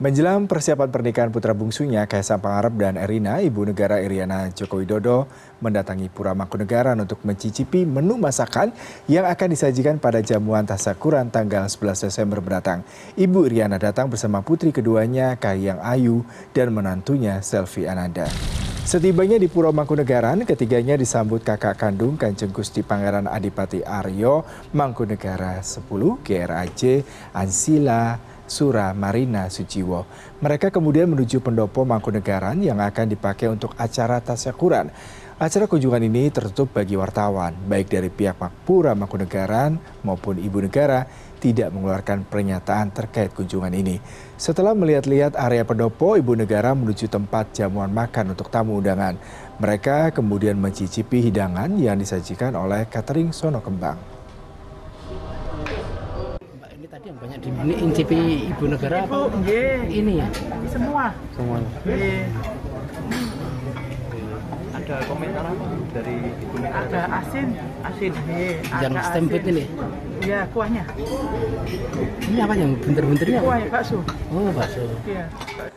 Menjelang persiapan pernikahan putra bungsunya Kaisang Pangarep dan Erina, Ibu Negara Iriana Joko Widodo mendatangi Pura Mangkunegaran untuk mencicipi menu masakan yang akan disajikan pada jamuan tasakuran tanggal 11 Desember mendatang. Ibu Iriana datang bersama putri keduanya Kahiyang Ayu dan menantunya Selvi Ananda. Setibanya di Pura Mangkunegaran, ketiganya disambut kakak kandung Kanjeng Gusti Pangeran Adipati Aryo Mangkunegara 10 GRAJ Ansila Sura Marina Suciwo. Mereka kemudian menuju pendopo Mangkunegaran yang akan dipakai untuk acara tasyakuran. Acara kunjungan ini tertutup bagi wartawan, baik dari pihak Makpura Mangkunegaran maupun Ibu Negara tidak mengeluarkan pernyataan terkait kunjungan ini. Setelah melihat-lihat area pendopo, Ibu Negara menuju tempat jamuan makan untuk tamu undangan. Mereka kemudian mencicipi hidangan yang disajikan oleh catering Sono Kembang. Tadi yang banyak di ini incipi ibu negara apa? Ibu, nggih. Ini ya. Semua. Semua. Nggih. ada komentar apa dari ibu negara? Ada asin, asin. Yang ada stempit asin. ini. Iya, kuahnya. Ini apa yang bunter-bunternya? Kuah ya bakso. Oh, bakso. Iya.